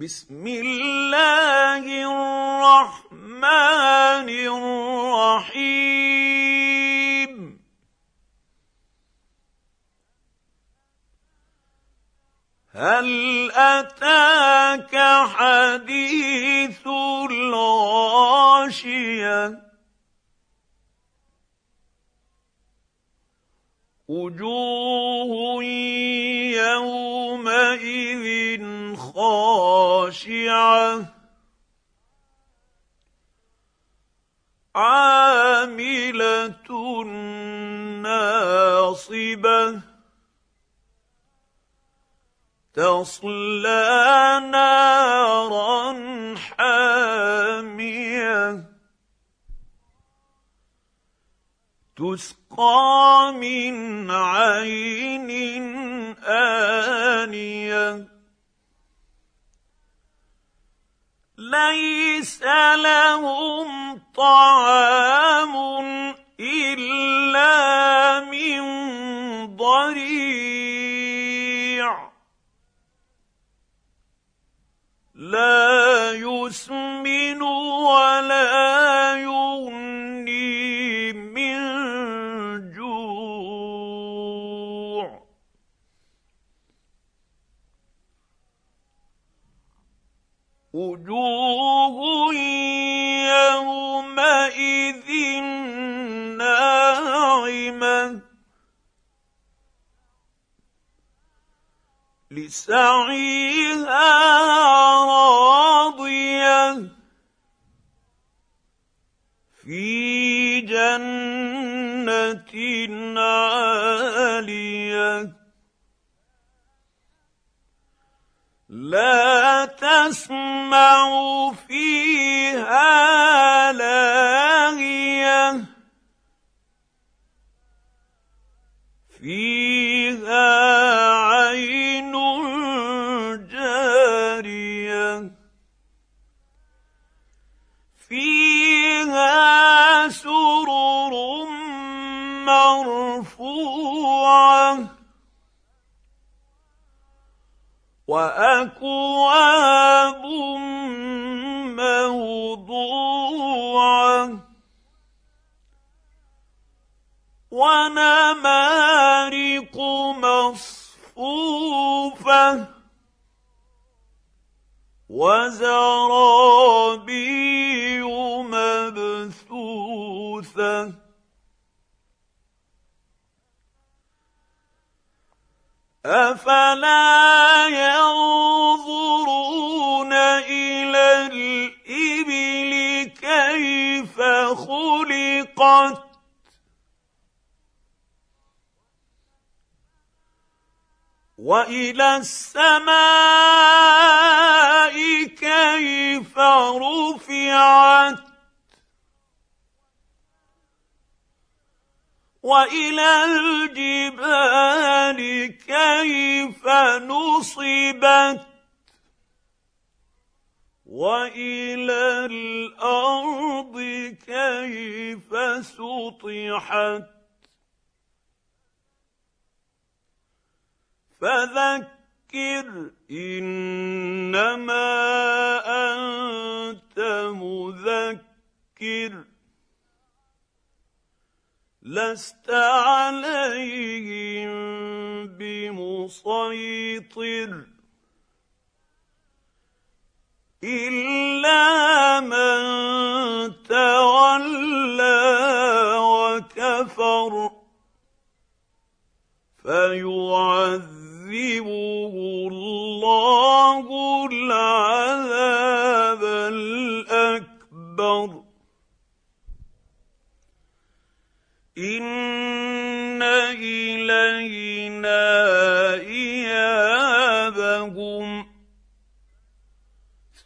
بسم الله الرحمن الرحيم. هل أتاك حديث الغاشية؟ وجوه خاشعه عامله ناصبه تصلى نارا حاميه تسقى من عين انيه ليس لهم طعام إلا من ضريع. وجوه يومئذ ناعمة. لسعيها راضية. في جنة عالية. لا تسمع واكواب موضوعة. ونمارق مصفوفة. وزرابي مبثوثة. أفلا ينظرون خلقت. وإلى السماء كيف رفعت. وإلى الجبال كيف نصبت. وإلى الأرض كيف سطحت؟ فذكر إنما أنت مذكر. لست عليهم بمسيطر. إلا وكفر فيعذبه الله العذاب الأكبر. ان الينا ايابهم.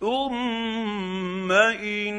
ثم إلينا